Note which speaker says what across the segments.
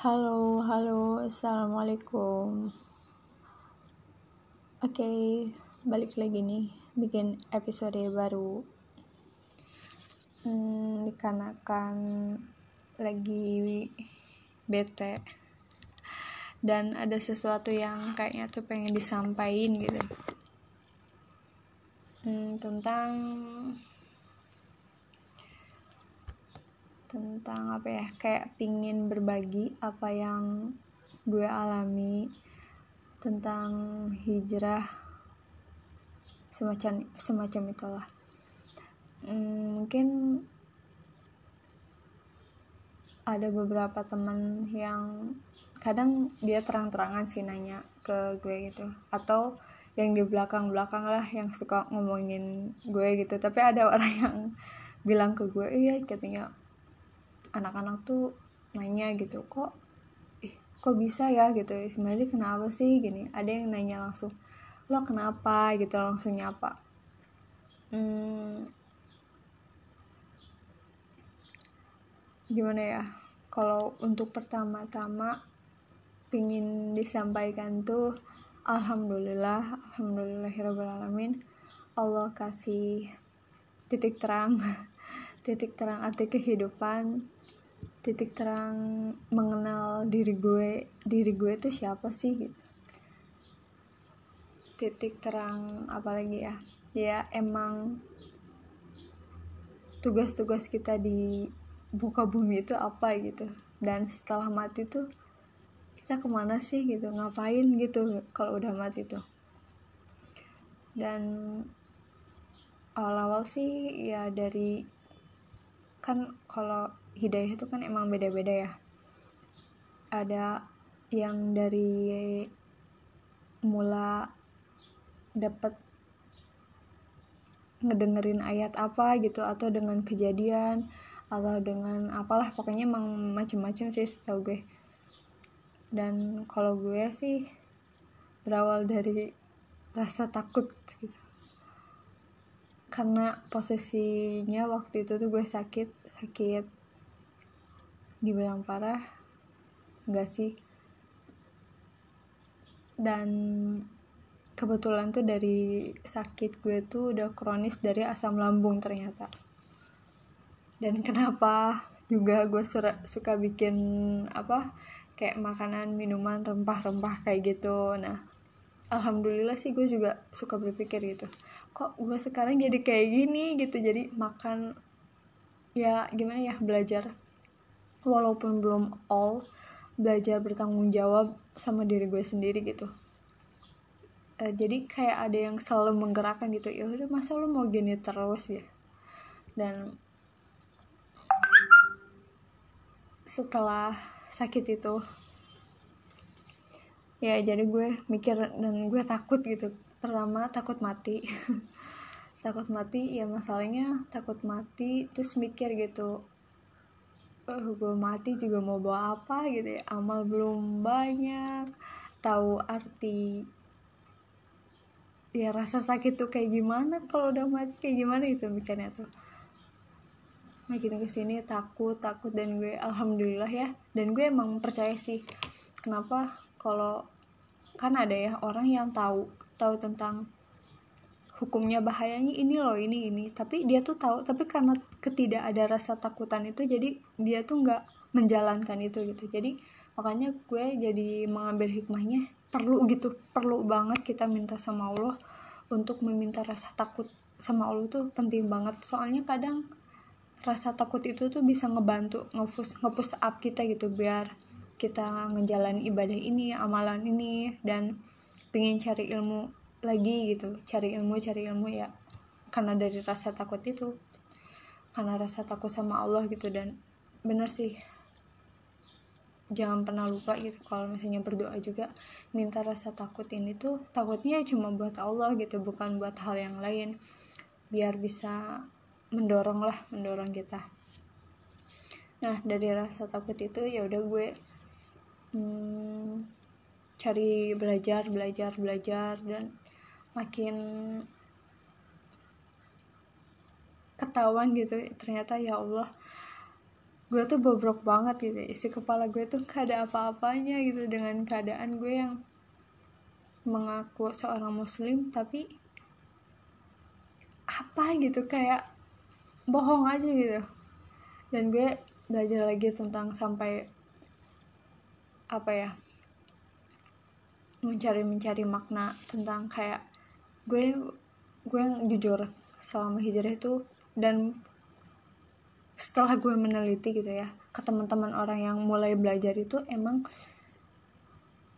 Speaker 1: Halo, halo, assalamualaikum. Oke, okay, balik lagi nih, bikin episode baru. Hmm, dikarenakan lagi bete dan ada sesuatu yang kayaknya tuh pengen disampaikan gitu. Hmm, tentang tentang apa ya kayak pingin berbagi apa yang gue alami tentang hijrah semacam semacam itulah. Hmm, mungkin ada beberapa teman yang kadang dia terang-terangan sih nanya ke gue gitu. Atau yang di belakang-belakang lah yang suka ngomongin gue gitu. Tapi ada orang yang bilang ke gue iya katanya anak-anak tuh nanya gitu kok ih kok bisa ya? Gitu sebenarnya kenapa sih? Gini ada yang nanya langsung lo kenapa? Gitu langsung nyapa. Hmm, gimana ya kalau untuk pertama-tama pingin disampaikan tuh alhamdulillah alhamdulillahirobbilalamin Allah kasih titik terang titik terang arti kehidupan titik terang mengenal diri gue diri gue itu siapa sih gitu. Titik terang apalagi ya? Ya emang tugas-tugas kita di buka bumi itu apa gitu. Dan setelah mati tuh kita ke mana sih gitu? Ngapain gitu kalau udah mati tuh. Dan awal-awal sih ya dari kan kalau hidayah itu kan emang beda-beda ya. Ada yang dari mula dapat ngedengerin ayat apa gitu atau dengan kejadian atau dengan apalah pokoknya emang macem-macem sih tau gue. Dan kalau gue sih berawal dari rasa takut gitu. Karena posisinya waktu itu tuh gue sakit sakit dibilang parah enggak sih. Dan kebetulan tuh dari sakit gue tuh udah kronis dari asam lambung ternyata. Dan kenapa juga gue suka bikin apa kayak makanan minuman rempah-rempah kayak gitu. Nah alhamdulillah sih gue juga suka berpikir gitu. Kok gue sekarang jadi kayak gini gitu? Jadi makan ya gimana ya belajar walaupun belum all belajar bertanggung jawab sama diri gue sendiri gitu. Uh, jadi kayak ada yang selalu menggerakkan gitu ya udah masa lo mau gini terus ya? Dan setelah sakit itu ya jadi gue mikir dan gue takut gitu. Pertama takut mati. Takut mati ya masalahnya takut mati terus mikir gitu uh, gue mati juga mau bawa apa? Gitu ya. Amal belum banyak. Tahu arti ya rasa sakit tuh kayak gimana? Kalau udah mati kayak gimana? Itu mikirnya tuh. Makin ke sini takut takut. Dan gue alhamdulillah ya. Dan gue emang percaya sih. Kenapa? Kalau kan ada ya orang yang tahu tahu tentang hukumnya bahayanya ini loh ini ini. Tapi dia tuh tahu tapi karena ketidak ada rasa takutan itu jadi dia tuh nggak menjalankan itu gitu. Jadi makanya gue jadi mengambil hikmahnya perlu gitu perlu banget kita minta sama Allah untuk meminta rasa takut sama Allah tuh penting banget. Soalnya kadang rasa takut itu tuh bisa ngebantu ngepus ngepus up kita gitu biar kita ngejalan ibadah ini amalan ini dan pengen cari ilmu lagi gitu cari ilmu cari ilmu ya karena dari rasa takut itu karena rasa takut sama Allah gitu dan bener sih. Jangan pernah lupa gitu kalau misalnya berdoa juga minta rasa takut ini tuh takutnya cuma buat Allah gitu bukan buat hal yang lain. Biar bisa mendorong lah mendorong kita. Nah dari rasa takut itu ya udah gue hmm, cari belajar belajar belajar dan makin ketahuan gitu ternyata ya Allah gue tuh bobrok banget gitu isi kepala gue tuh gak ada apa-apanya gitu dengan keadaan gue yang mengaku seorang muslim tapi apa gitu kayak bohong aja gitu. Dan gue belajar lagi tentang sampai apa ya mencari mencari makna tentang kayak gue gue yang jujur selama hijrah itu dan setelah gue meneliti gitu ya ke teman-teman orang yang mulai belajar itu emang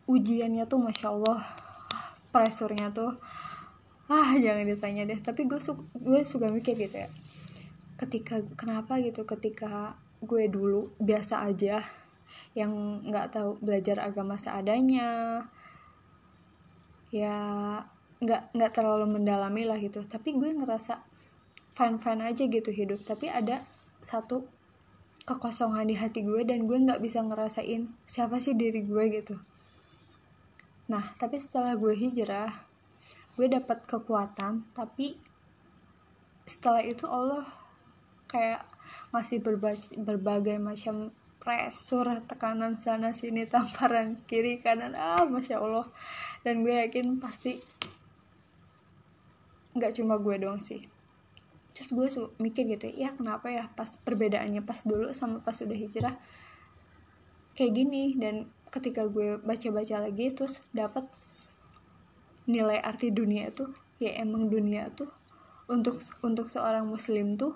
Speaker 1: ujiannya tuh masya allah presurnya tuh ah jangan ditanya deh. Tapi gue su gue suka mikir gitu ya ketika kenapa gitu ketika gue dulu biasa aja yang nggak tahu belajar agama seadanya ya nggak nggak terlalu mendalami lah gitu. Tapi gue ngerasa fine fine aja gitu hidup. Tapi ada satu kekosongan di hati gue dan gue nggak bisa ngerasain siapa sih diri gue gitu. Nah tapi setelah gue hijrah gue dapat kekuatan tapi setelah itu Allah kayak masih berbagai, berbagai macam pressure tekanan sana sini tamparan kiri kanan. Ah masya allah. Dan gue yakin pasti nggak cuma gue doang sih. Terus gue mikir gitu ya kenapa ya pas perbedaannya pas dulu sama pas udah hijrah kayak gini? Dan ketika gue baca-baca lagi terus dapat nilai arti dunia itu ya emang dunia tuh untuk untuk seorang muslim tuh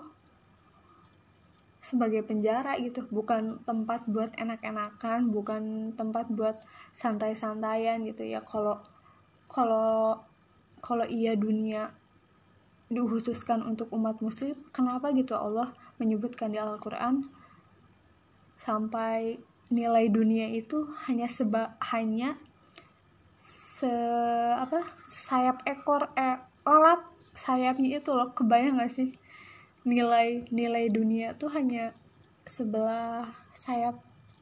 Speaker 1: sebagai penjara gitu. Bukan tempat buat enak-enakan bukan tempat buat santai-santaian gitu ya. Kalau kalau kalau iya dunia dikhususkan untuk umat muslim kenapa gitu Allah menyebutkan di Al-Quran sampai nilai dunia itu hanya seba hanya se apa sayap ekor eh lalat sayapnya itu loh. Kebayang gak sih? Nilai nilai dunia tuh hanya sebelah sayap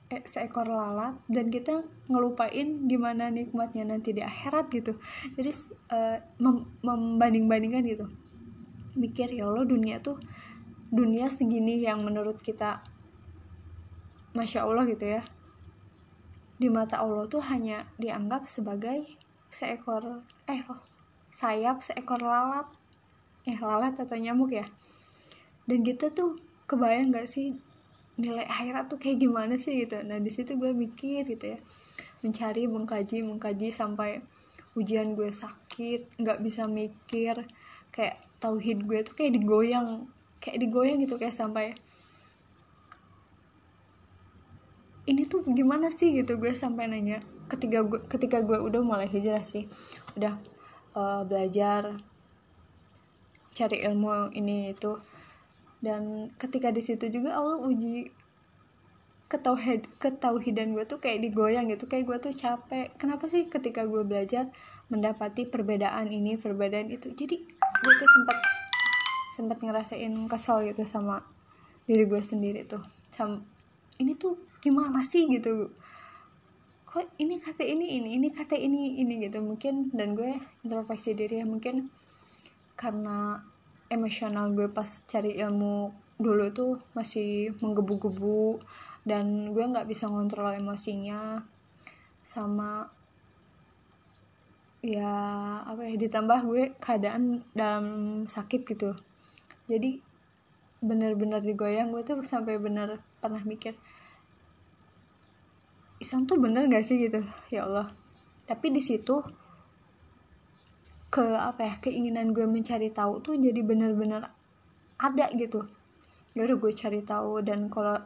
Speaker 1: eh, seekor lalat dan kita ngelupain gimana nikmatnya nanti di akhirat gitu. Jadi uh, mem membanding-bandingkan gitu mikir ya Allah dunia tuh dunia segini yang menurut kita masya Allah gitu ya. Di mata Allah tuh hanya dianggap sebagai seekor eh sayap seekor lalat. Eh lalat atau nyamuk ya. Dan kita tuh kebayang gak sih nilai akhirat tuh kayak gimana sih gitu. Nah di situ gue mikir gitu ya. Mencari mengkaji mengkaji sampai ujian gue sakit nggak bisa mikir kayak tauhid gue tuh kayak digoyang kayak digoyang gitu kayak sampai ini tuh gimana sih gitu gue sampai nanya. Ketika gue ketika gue udah mulai hijrah sih udah uh, belajar cari ilmu ini itu. Dan ketika di situ juga Allah uji ketauhid ketauhidan gue tuh kayak digoyang gitu kayak gue tuh capek. Kenapa sih ketika gue belajar mendapati perbedaan ini perbedaan itu? Jadi gue tuh sempat sempat ngerasain kesel gitu sama diri gue sendiri tuh. Sam, ini tuh gimana sih gitu? Kok ini kata ini ini ini kata ini ini gitu. Mungkin dan gue introspeksi diri ya mungkin karena emosional gue pas cari ilmu dulu tuh masih menggebu-gebu dan gue nggak bisa ngontrol emosinya sama ya apa ya ditambah gue keadaan dalam sakit gitu. Jadi bener-bener digoyang. Gue tuh sampai bener pernah mikir Islam tuh bener gak sih? gitu. Ya Allah. Tapi di situ ke apa ya keinginan gue mencari tahu tuh jadi bener-bener ada gitu. Ya udah gue cari tahu dan kalau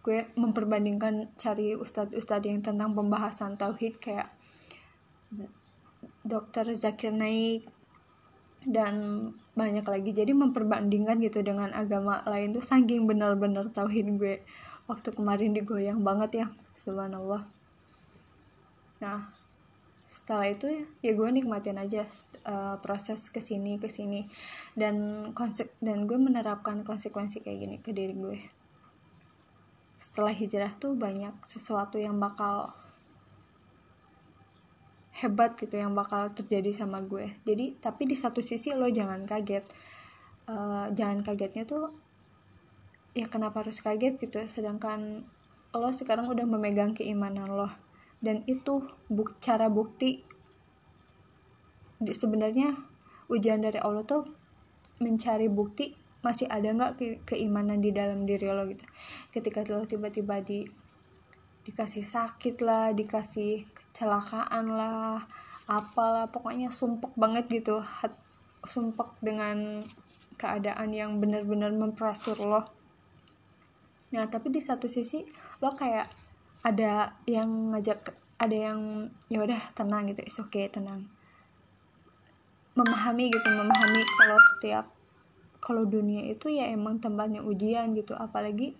Speaker 1: gue memperbandingkan cari ustadz-ustadz yang tentang pembahasan tauhid kayak dokter Zakir Naik dan banyak lagi. Jadi memperbandingkan gitu dengan agama lain tuh saking bener-bener tauhid gue. Waktu kemarin digoyang banget ya subhanallah. Nah setelah itu ya gue nikmatin aja uh, proses ke sini ke sini. Dan konsep dan gue menerapkan konsekuensi kayak gini ke diri gue. Setelah hijrah tuh banyak sesuatu yang bakal hebat gitu yang bakal terjadi sama gue. Jadi tapi di satu sisi lo jangan kaget. Uh, jangan kagetnya tuh ya kenapa harus kaget gitu? Sedangkan lo sekarang udah memegang keimanan lo. Dan itu buk cara bukti sebenarnya ujian dari Allah tuh mencari bukti masih ada nggak ke, keimanan di dalam diri lo gitu. Ketika lo tiba-tiba di dikasih sakit lah dikasih kecelakaan lah apalah pokoknya sumpek banget gitu. Hat, sumpek dengan keadaan yang benar-benar mempressure lo nah tapi di satu sisi lo kayak ada yang ngajak ada yang ya udah tenang gitu is okay tenang. Memahami gitu memahami kalau setiap kalau dunia itu ya emang tempatnya ujian gitu. Apalagi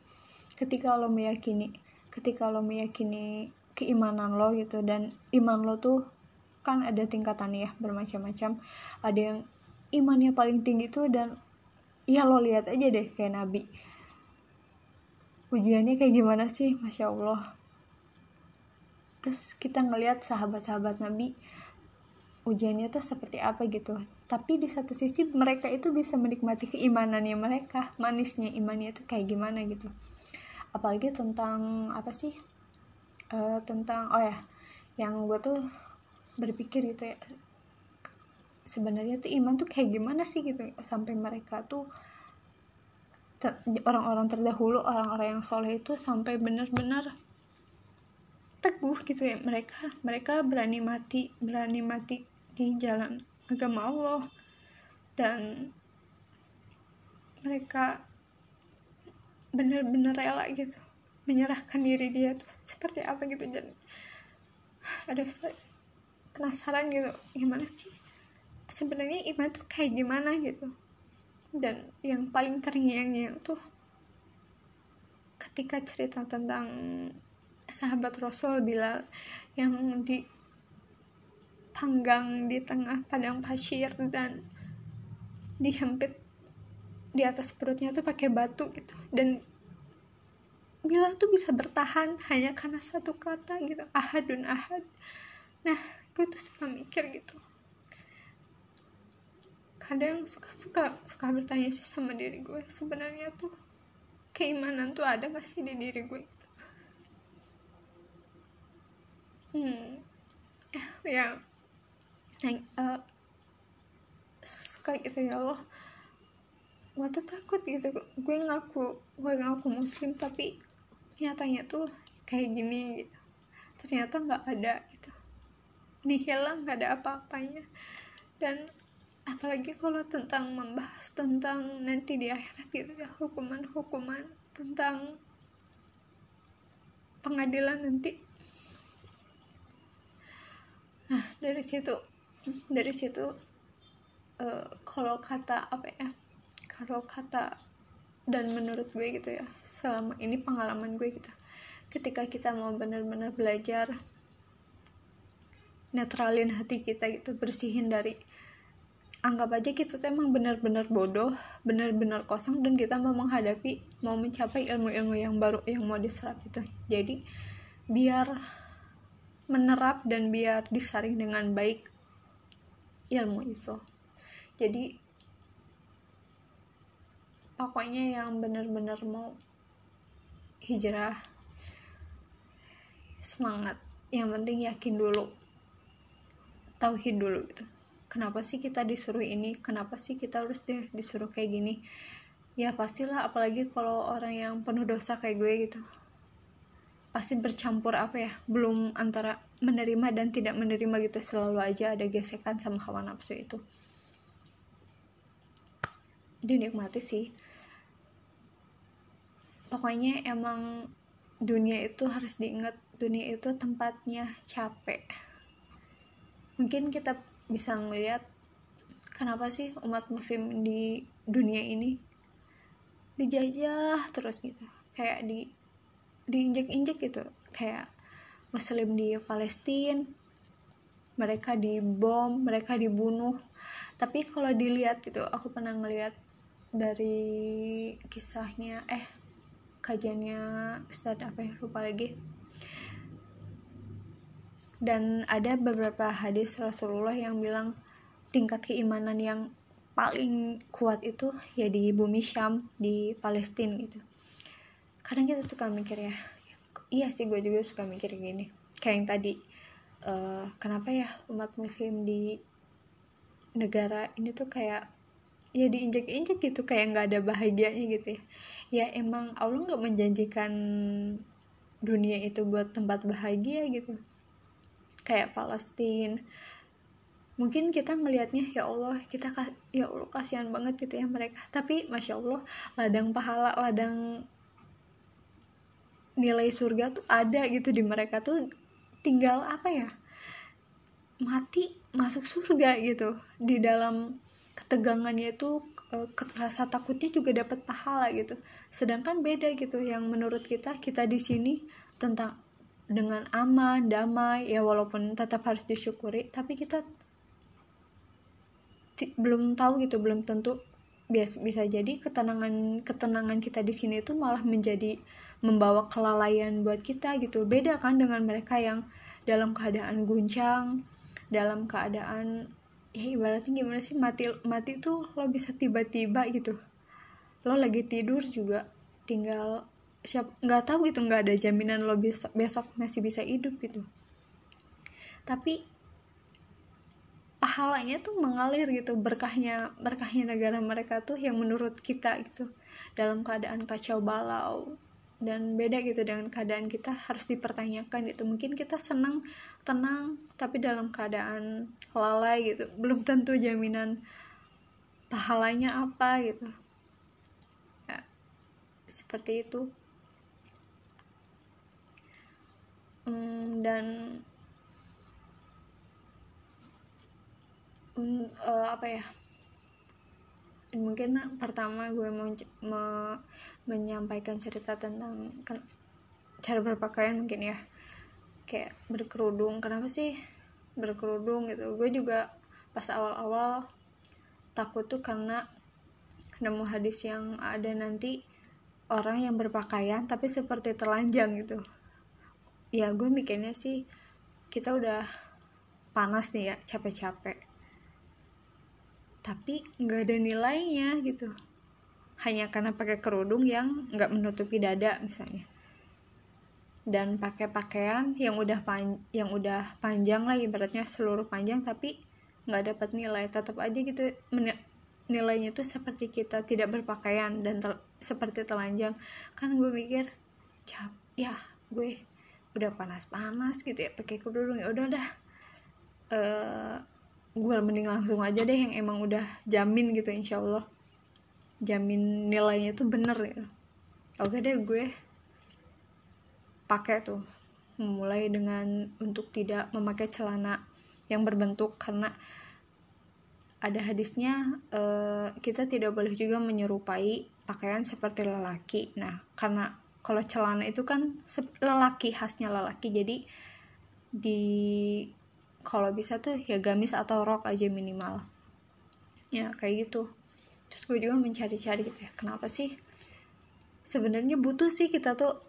Speaker 1: ketika lo meyakini ketika lo meyakini keimanan lo gitu. Dan iman lo tuh kan ada tingkatan ya bermacam-macam. Ada yang imannya paling tinggi tuh dan ya lo lihat aja deh kayak nabi. Ujiannya kayak gimana sih? Masya allah. Terus kita ngelihat sahabat-sahabat nabi ujiannya tuh seperti apa gitu. Tapi di satu sisi mereka itu bisa menikmati keimanannya mereka manisnya imannya tuh kayak gimana gitu. Apalagi tentang apa sih uh, tentang oh ya yang gue tuh berpikir gitu ya sebenarnya tuh iman tuh kayak gimana sih gitu sampai mereka tuh orang-orang terdahulu orang-orang yang soleh itu sampai benar-benar teguh gitu ya mereka mereka berani mati berani mati di jalan agama Allah dan mereka benar-benar rela gitu menyerahkan diri dia tuh seperti apa gitu. Dan ada penasaran gitu gimana sih sebenarnya iman tuh kayak gimana gitu. Dan yang paling terngiang-ngiang tuh ketika cerita tentang sahabat Rasul Bilal yang di panggang di tengah padang pasir dan dihempit di atas perutnya tuh pakai batu gitu. Dan Bilal tuh bisa bertahan hanya karena satu kata gitu ahadun ahad. Nah gue tuh suka mikir gitu. Kadang suka suka suka bertanya sih sama diri gue sebenarnya tuh keimanan tuh ada gak sih di diri gue gitu? Hmm ya. Yang uh, suka gitu ya Allah. Gue tuh takut gitu gue ngaku gue ngaku muslim tapi nyatanya tuh kayak gini gitu. Ternyata nggak ada gitu. Dihilang nggak ada apa-apanya. Dan apalagi kalau tentang membahas tentang nanti di akhirat gitu ya hukuman-hukuman tentang pengadilan nanti. Nah dari situ dari situ uh, kalau kata apa ya kalau kata dan menurut gue gitu ya selama ini pengalaman gue gitu ketika kita mau benar-benar belajar netralin hati kita gitu bersihin dari anggap aja kita tuh emang benar-benar bodoh benar-benar kosong dan kita mau menghadapi mau mencapai ilmu-ilmu yang baru yang mau diserap itu. Jadi biar menerap dan biar disaring dengan baik ilmu itu. Jadi pokoknya yang benar-benar mau hijrah semangat. Yang penting yakin dulu tauhid dulu gitu. Kenapa sih kita disuruh ini? Kenapa sih kita harus disuruh kayak gini? Ya pastilah apalagi kalau orang yang penuh dosa kayak gue gitu. Pasti bercampur apa ya belum antara menerima dan tidak menerima gitu. Selalu aja ada gesekan sama hawa nafsu itu dinikmati sih. Pokoknya emang dunia itu harus diingat dunia itu tempatnya capek. Mungkin kita bisa ngeliat kenapa sih umat muslim di dunia ini dijajah terus gitu. Kayak di diinjek-injek gitu. Kayak muslim di Palestina mereka dibom mereka dibunuh. Tapi kalau dilihat gitu aku pernah ngeliat dari kisahnya eh kajiannya Ustadz apa ya lupa lagi. Dan ada beberapa hadis Rasulullah yang bilang tingkat keimanan yang paling kuat itu ya di bumi Syam di Palestina gitu. Kadang kita suka mikir ya iya sih gue juga suka mikir gini. Kayak yang tadi uh, kenapa ya umat muslim di negara ini tuh kayak ya diinjek-injek gitu kayak nggak ada bahagianya gitu ya. Ya emang Allah nggak menjanjikan dunia itu buat tempat bahagia gitu. Kayak Palestina. Mungkin kita ngelihatnya ya Allah kita ya Allah kasihan banget gitu ya mereka. Tapi masya Allah ladang pahala ladang nilai surga tuh ada gitu di mereka tuh. Tinggal apa ya? Mati masuk surga gitu di dalam ketegangannya itu eh, rasa takutnya juga dapat pahala gitu. Sedangkan beda gitu yang menurut kita kita di sini tentang dengan aman damai ya walaupun tetap harus disyukuri tapi kita belum tahu gitu belum tentu bias bisa jadi ketenangan ketenangan kita di sini itu malah menjadi membawa kelalaian buat kita gitu. Beda kan dengan mereka yang dalam keadaan guncang dalam keadaan ya ibaratnya gimana sih? Mati mati tuh lo bisa tiba-tiba gitu. Lo lagi tidur juga tinggal siap nggak tahu gitu nggak ada jaminan lo besok besok masih bisa hidup gitu. Tapi pahalanya tuh mengalir gitu berkahnya berkahnya negara mereka tuh yang menurut kita gitu. Dalam keadaan kacau balau dan beda gitu dengan keadaan kita harus dipertanyakan gitu. Mungkin kita senang tenang tapi dalam keadaan lalai gitu. Belum tentu jaminan pahalanya apa gitu. Ya, seperti itu. Hmm, dan uh, apa ya mungkin pertama gue mau me, menyampaikan cerita tentang cara berpakaian mungkin ya. Kayak berkerudung kenapa sih berkerudung gitu. Gue juga pas awal-awal takut tuh karena nemu hadis yang ada nanti orang yang berpakaian tapi seperti telanjang gitu. Ya gue mikirnya sih kita udah panas nih ya capek-capek tapi nggak ada nilainya gitu. Hanya karena pakai kerudung yang nggak menutupi dada misalnya. Dan pakai pakaian yang udah pan yang udah panjang lah ibaratnya seluruh panjang tapi nggak dapat nilai. Tetap aja gitu nilainya tuh seperti kita tidak berpakaian dan tel seperti telanjang. Kan gue mikir cap ya gue udah panas-panas gitu ya pakai kerudung ya udah dah. Uh, gue mending langsung aja deh yang emang udah jamin gitu insya Allah jamin nilainya tuh bener ya oke deh gue pakai tuh. Memulai dengan untuk tidak memakai celana yang berbentuk karena ada hadisnya uh, kita tidak boleh juga menyerupai pakaian seperti lelaki. Nah karena kalau celana itu kan lelaki khasnya lelaki. Jadi di kalau bisa tuh ya gamis atau rok aja minimal. Ya kayak gitu. Terus gue juga mencari-cari gitu ya kenapa sih sebenarnya butuh sih kita tuh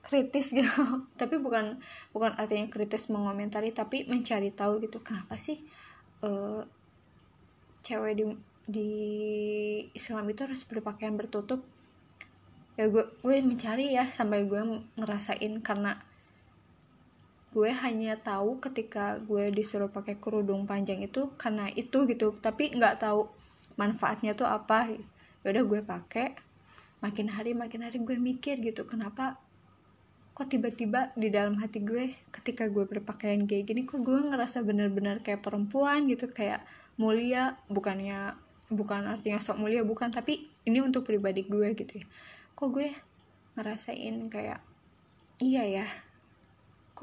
Speaker 1: kritis gitu. Tapi bukan bukan artinya kritis mengomentari tapi mencari tahu gitu kenapa sih uh, cewek di di Islam itu harus berpakaian bertutup? Ya gue gue mencari ya sampai gue ngerasain karena gue hanya tahu ketika gue disuruh pakai kerudung panjang itu karena itu gitu. Tapi nggak tahu manfaatnya tuh apa. Ya udah gue pakai. Makin hari makin hari gue mikir gitu kenapa kok tiba-tiba di dalam hati gue ketika gue berpakaian kayak gini kok gue ngerasa bener-bener kayak perempuan gitu kayak mulia. Bukannya bukan artinya sok mulia bukan. Tapi ini untuk pribadi gue gitu ya. Kok gue ngerasain kayak iya ya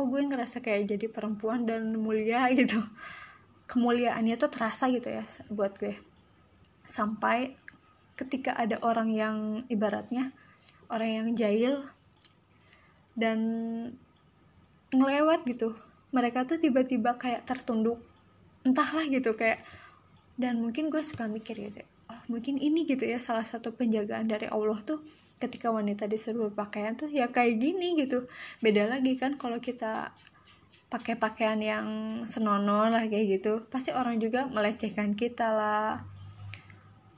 Speaker 1: kok gue ngerasa kayak jadi perempuan dan mulia gitu. Kemuliaannya tuh terasa gitu ya buat gue. Sampai ketika ada orang yang ibaratnya orang yang jahil dan ngelewat gitu mereka tuh tiba-tiba kayak tertunduk. Entahlah gitu kayak dan mungkin gue suka mikir gitu oh mungkin ini gitu ya salah satu penjagaan dari Allah tuh ketika wanita disuruh berpakaian tuh ya kayak gini gitu. Beda lagi kan kalau kita pakai pakaian yang senonoh lah kayak gitu pasti orang juga melecehkan kita lah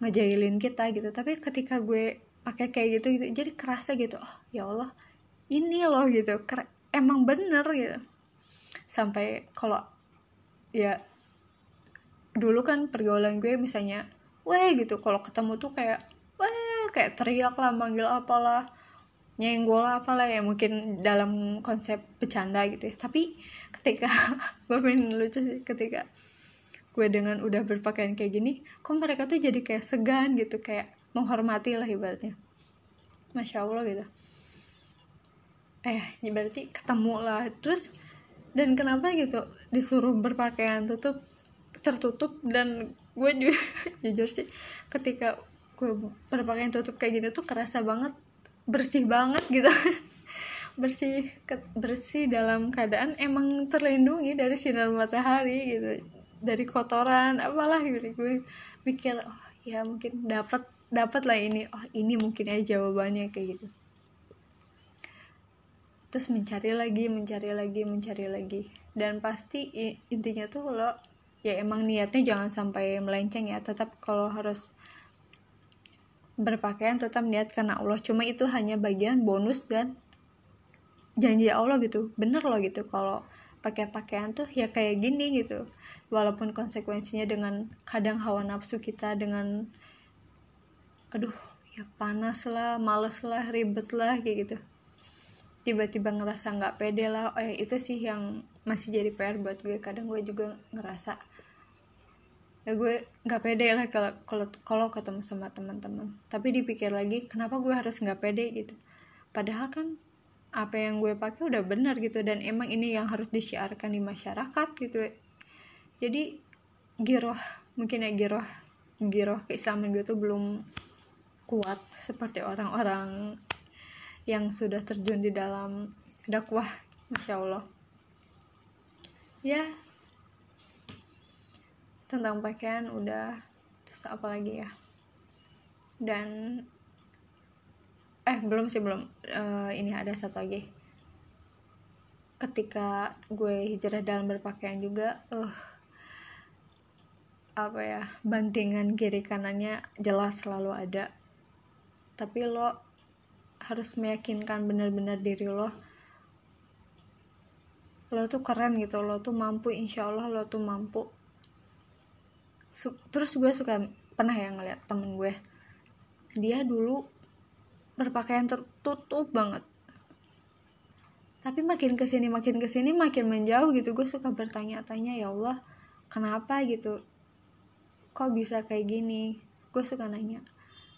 Speaker 1: ngejailin kita gitu. Tapi ketika gue pakai kayak gitu gitu jadi kerasa gitu oh ya Allah ini loh gitu. Emang bener gitu. Sampai kalau ya dulu kan pergaulan gue misalnya weh gitu. Kalau ketemu tuh kayak weh kayak teriak lah manggil apalah nyenggol apalah ya mungkin dalam konsep bercanda gitu ya. Tapi ketika gue pengen lucu sih ketika gue dengan udah berpakaian kayak gini kok mereka tuh jadi kayak segan gitu kayak menghormati lah ibaratnya. Masya allah gitu. Eh berarti ketemu lah. Terus dan kenapa gitu disuruh berpakaian tutup tertutup dan gue juga jujur sih ketika gue berpakaian tutup kayak gini tuh kerasa banget bersih banget gitu. Bersih bersih dalam keadaan emang terlindungi dari sinar matahari gitu. Dari kotoran apalah gitu. Gue mikir oh ya mungkin dapat dapat lah ini. Oh ini mungkin aja jawabannya kayak gitu. Terus mencari lagi mencari lagi mencari lagi. Dan pasti intinya tuh lo ya emang niatnya jangan sampai melenceng ya. Tetap kalau harus berpakaian tetap niat karena Allah. Cuma itu hanya bagian bonus dan janji Allah gitu. Bener loh gitu. Kalau pakai pakaian tuh ya kayak gini gitu. Walaupun konsekuensinya dengan kadang hawa nafsu kita dengan aduh ya panas lah males lah ribet lah kayak gitu. Tiba-tiba ngerasa nggak pede lah. Oh ya itu sih yang masih jadi PR buat gue. Kadang gue juga ngerasa ya gue nggak pede lah kalau kalau kalau ketemu sama teman-teman. Tapi dipikir lagi kenapa gue harus nggak pede gitu? Padahal kan apa yang gue pakai udah benar gitu dan emang ini yang harus disiarkan di masyarakat gitu. Jadi giroh mungkin ya giroh giroh keislaman gue tuh belum kuat seperti orang-orang yang sudah terjun di dalam dakwah masya allah ya. Tentang pakaian udah terus apa lagi ya? Dan eh belum sih belum. Uh, ini ada satu lagi. Ketika gue hijrah dalam berpakaian juga uh, apa ya bantingan kiri kanannya jelas selalu ada. Tapi lo harus meyakinkan benar-benar diri lo lo tuh keren gitu lo tuh mampu insya Allah lo tuh mampu. Su terus gue suka pernah ya ngeliat temen gue dia dulu berpakaian tertutup banget. Tapi makin ke sini makin ke sini makin menjauh gitu gue suka bertanya-tanya ya Allah kenapa gitu? Kok bisa kayak gini? Gue suka nanya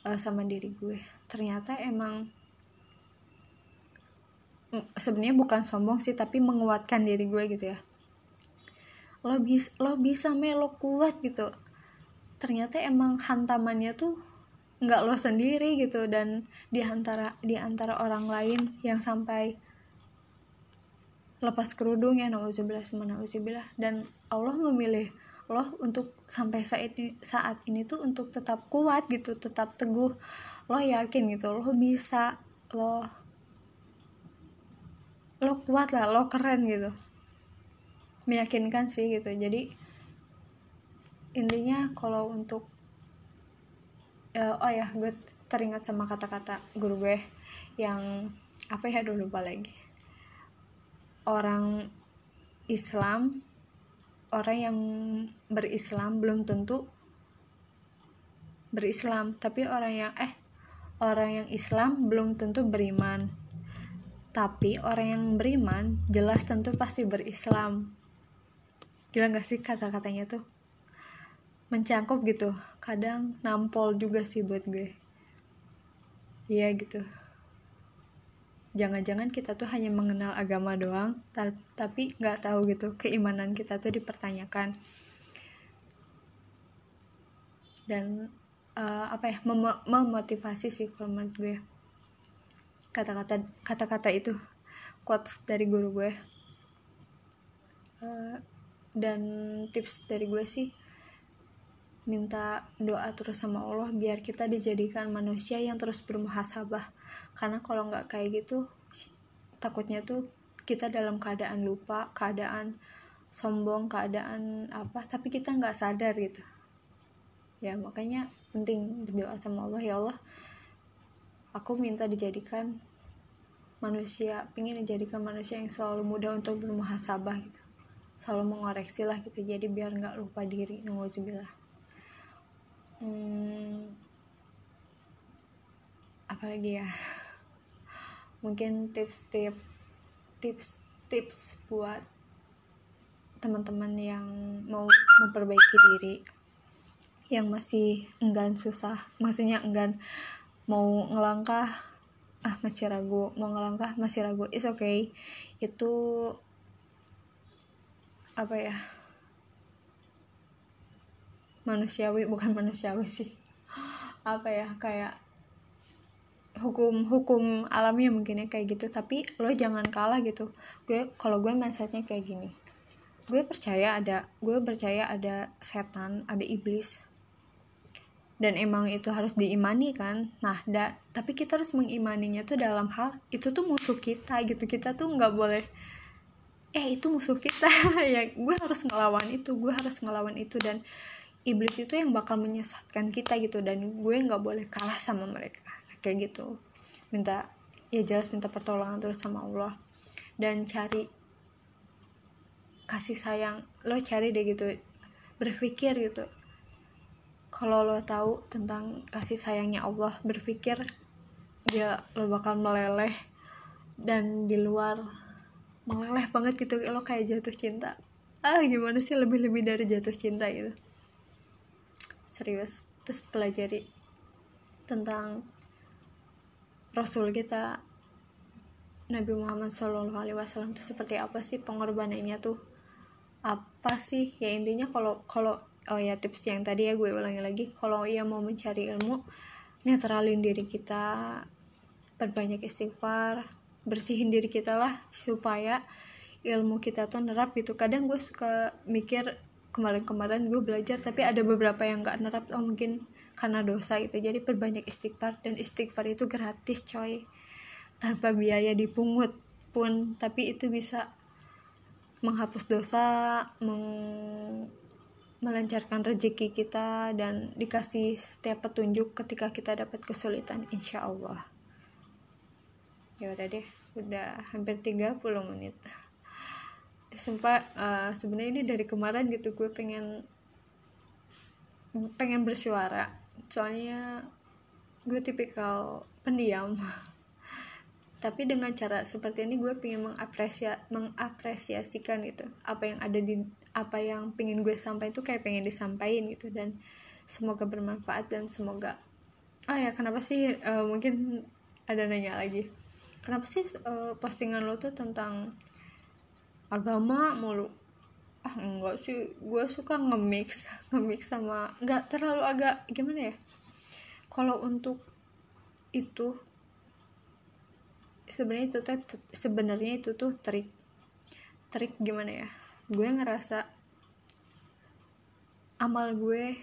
Speaker 1: uh, sama diri gue ternyata emang sebenarnya bukan sombong sih tapi menguatkan diri gue gitu ya. Lo bisa lo bisa me lo kuat gitu. Ternyata emang hantamannya tuh nggak lo sendiri gitu dan di antara orang lain yang sampai lepas kerudung ya nauzubillah dan Allah memilih lo untuk sampai saat ini saat ini tuh untuk tetap kuat gitu tetap teguh. Lo yakin gitu lo bisa lo lo kuat lah lo keren gitu. Meyakinkan sih gitu. Jadi intinya kalau untuk uh, oh ya gue teringat sama kata-kata guru gue yang apa ya dulu lupa lagi. Orang Islam orang yang berislam belum tentu berislam. Tapi orang yang eh orang yang Islam belum tentu beriman tapi orang yang beriman jelas tentu pasti berislam. Gila gak sih kata-katanya tuh? Mencangkup gitu. Kadang nampol juga sih buat gue. Iya gitu. Jangan-jangan kita tuh hanya mengenal agama doang tapi nggak tahu gitu keimanan kita tuh dipertanyakan. Dan uh, apa ya mem memotivasi sih kalau menurut gue kata-kata kata-kata itu quotes dari guru gue. Uh, dan tips dari gue sih minta doa terus sama Allah biar kita dijadikan manusia yang terus bermuhasabah. Karena kalau nggak kayak gitu takutnya tuh kita dalam keadaan lupa keadaan sombong keadaan apa tapi kita nggak sadar gitu. Ya makanya penting berdoa sama Allah ya Allah aku minta dijadikan manusia ingin dijadikan manusia yang selalu mudah untuk bermuhasabah gitu. Selalu mengoreksi lah gitu jadi biar nggak lupa diri nunggujubillah hmm, apalagi ya? Mungkin tips-tips tips-tips buat teman-teman yang mau memperbaiki diri yang masih enggan susah maksudnya enggan mau ngelangkah ah masih ragu mau ngelangkah masih ragu. Is okay. Itu apa ya manusiawi bukan manusiawi sih. Apa ya kayak hukum hukum alami mungkin ya kayak gitu. Tapi lo jangan kalah gitu. Gue kalau gue mindsetnya kayak gini. Gue percaya ada gue percaya ada setan ada iblis dan emang itu harus diimani kan. Nah da, tapi kita harus mengimaninya tuh dalam hal itu tuh musuh kita gitu. Kita tuh nggak boleh eh itu musuh kita. Ya gue harus ngelawan itu gue harus ngelawan itu. Dan iblis itu yang bakal menyesatkan kita gitu. Dan gue nggak boleh kalah sama mereka. Kayak gitu. Minta ya jelas minta pertolongan terus sama Allah. Dan cari kasih sayang. Lo cari deh gitu. Berpikir gitu kalau lo tahu tentang kasih sayangnya Allah berpikir dia lo bakal meleleh dan di luar meleleh banget gitu. Lo kayak jatuh cinta. Ah gimana sih lebih lebih dari jatuh cinta gitu? Serius. Terus pelajari tentang Rasul kita Nabi Muhammad Shallallahu Alaihi Wasallam itu seperti apa sih pengorbanannya tuh? Apa sih? Ya intinya kalau kalau oh ya tips yang tadi ya gue ulangi lagi. Kalau ia mau mencari ilmu netralin diri kita perbanyak istighfar bersihin diri kita lah supaya ilmu kita tuh nerap gitu. Kadang gue suka mikir kemarin-kemarin gue belajar tapi ada beberapa yang gak nerap oh mungkin karena dosa gitu. Jadi perbanyak istighfar dan istighfar itu gratis coy. Tanpa biaya dipungut pun. Tapi itu bisa menghapus dosa meng melancarkan rezeki kita dan dikasih setiap petunjuk ketika kita dapat kesulitan insya Allah. Ya udah deh udah hampir 30 menit. Sempat uh, sebenarnya ini dari kemarin gitu gue pengen pengen bersuara. Soalnya gue tipikal pendiam. Tapi dengan cara seperti ini gue pengen mengapresia mengapresiasikan gitu apa yang ada di apa yang pengen gue sampaikan itu kayak pengen disampaikan gitu. Dan semoga bermanfaat dan semoga ah oh ya kenapa sih uh, mungkin ada nanya lagi. Kenapa sih uh, postingan lo tuh tentang agama mulu? Ah enggak sih. Gue suka nge-mix nge-mix sama nggak terlalu agak gimana ya? Kalau untuk itu sebenarnya itu tuh sebenarnya itu tuh trik. Trik gimana ya gue ngerasa amal gue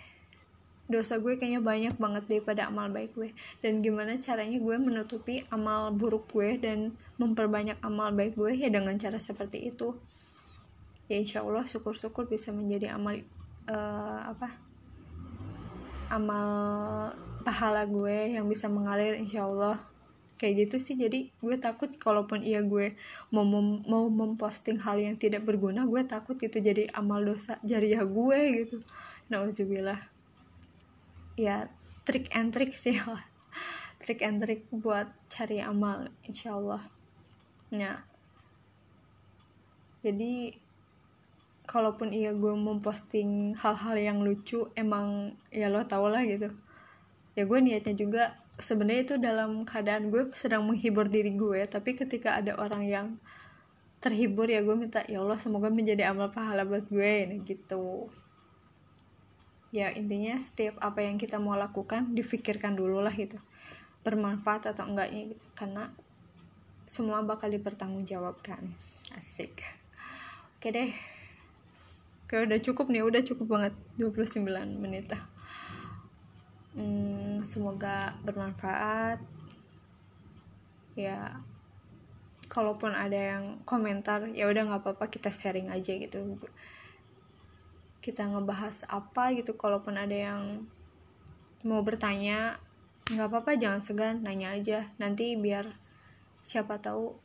Speaker 1: dosa gue kayaknya banyak banget daripada amal baik gue. Dan gimana caranya gue menutupi amal buruk gue dan memperbanyak amal baik gue ya dengan cara seperti itu. Ya insya Allah syukur-syukur bisa menjadi amal uh, apa amal pahala gue yang bisa mengalir insya Allah kayak gitu sih. Jadi gue takut kalaupun iya gue mau mem mau memposting hal yang tidak berguna gue takut itu jadi amal dosa jariah gue gitu. Nauzubillah. Ya trik and trick sih. Lah trik and trick buat cari amal insyaallah. Ya. Jadi kalaupun iya gue memposting hal-hal yang lucu emang ya lo tau lah gitu. Ya gue niatnya juga sebenarnya itu dalam keadaan gue sedang menghibur diri gue tapi ketika ada orang yang terhibur ya gue minta ya Allah semoga menjadi amal pahala buat gue nah, gitu. Ya intinya setiap apa yang kita mau lakukan difikirkan dulu lah gitu bermanfaat atau enggaknya gitu karena semua bakal dipertanggungjawabkan. Asik. Oke deh. Oke udah cukup nih udah cukup banget 29 menit hmm, semoga bermanfaat. Ya kalaupun ada yang komentar ya udah nggak apa-apa kita sharing aja gitu. Kita ngebahas apa gitu kalaupun ada yang mau bertanya nggak apa-apa jangan segan nanya aja. Nanti biar siapa tahu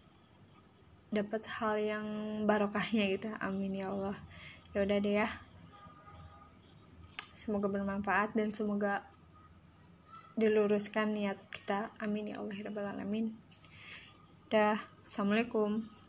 Speaker 1: dapat hal yang barokahnya gitu. Amin ya Allah. Ya udah deh ya. Semoga bermanfaat dan semoga diluruskan niat kita. Amin ya Allah ya alamin. Dah. Assalamualaikum.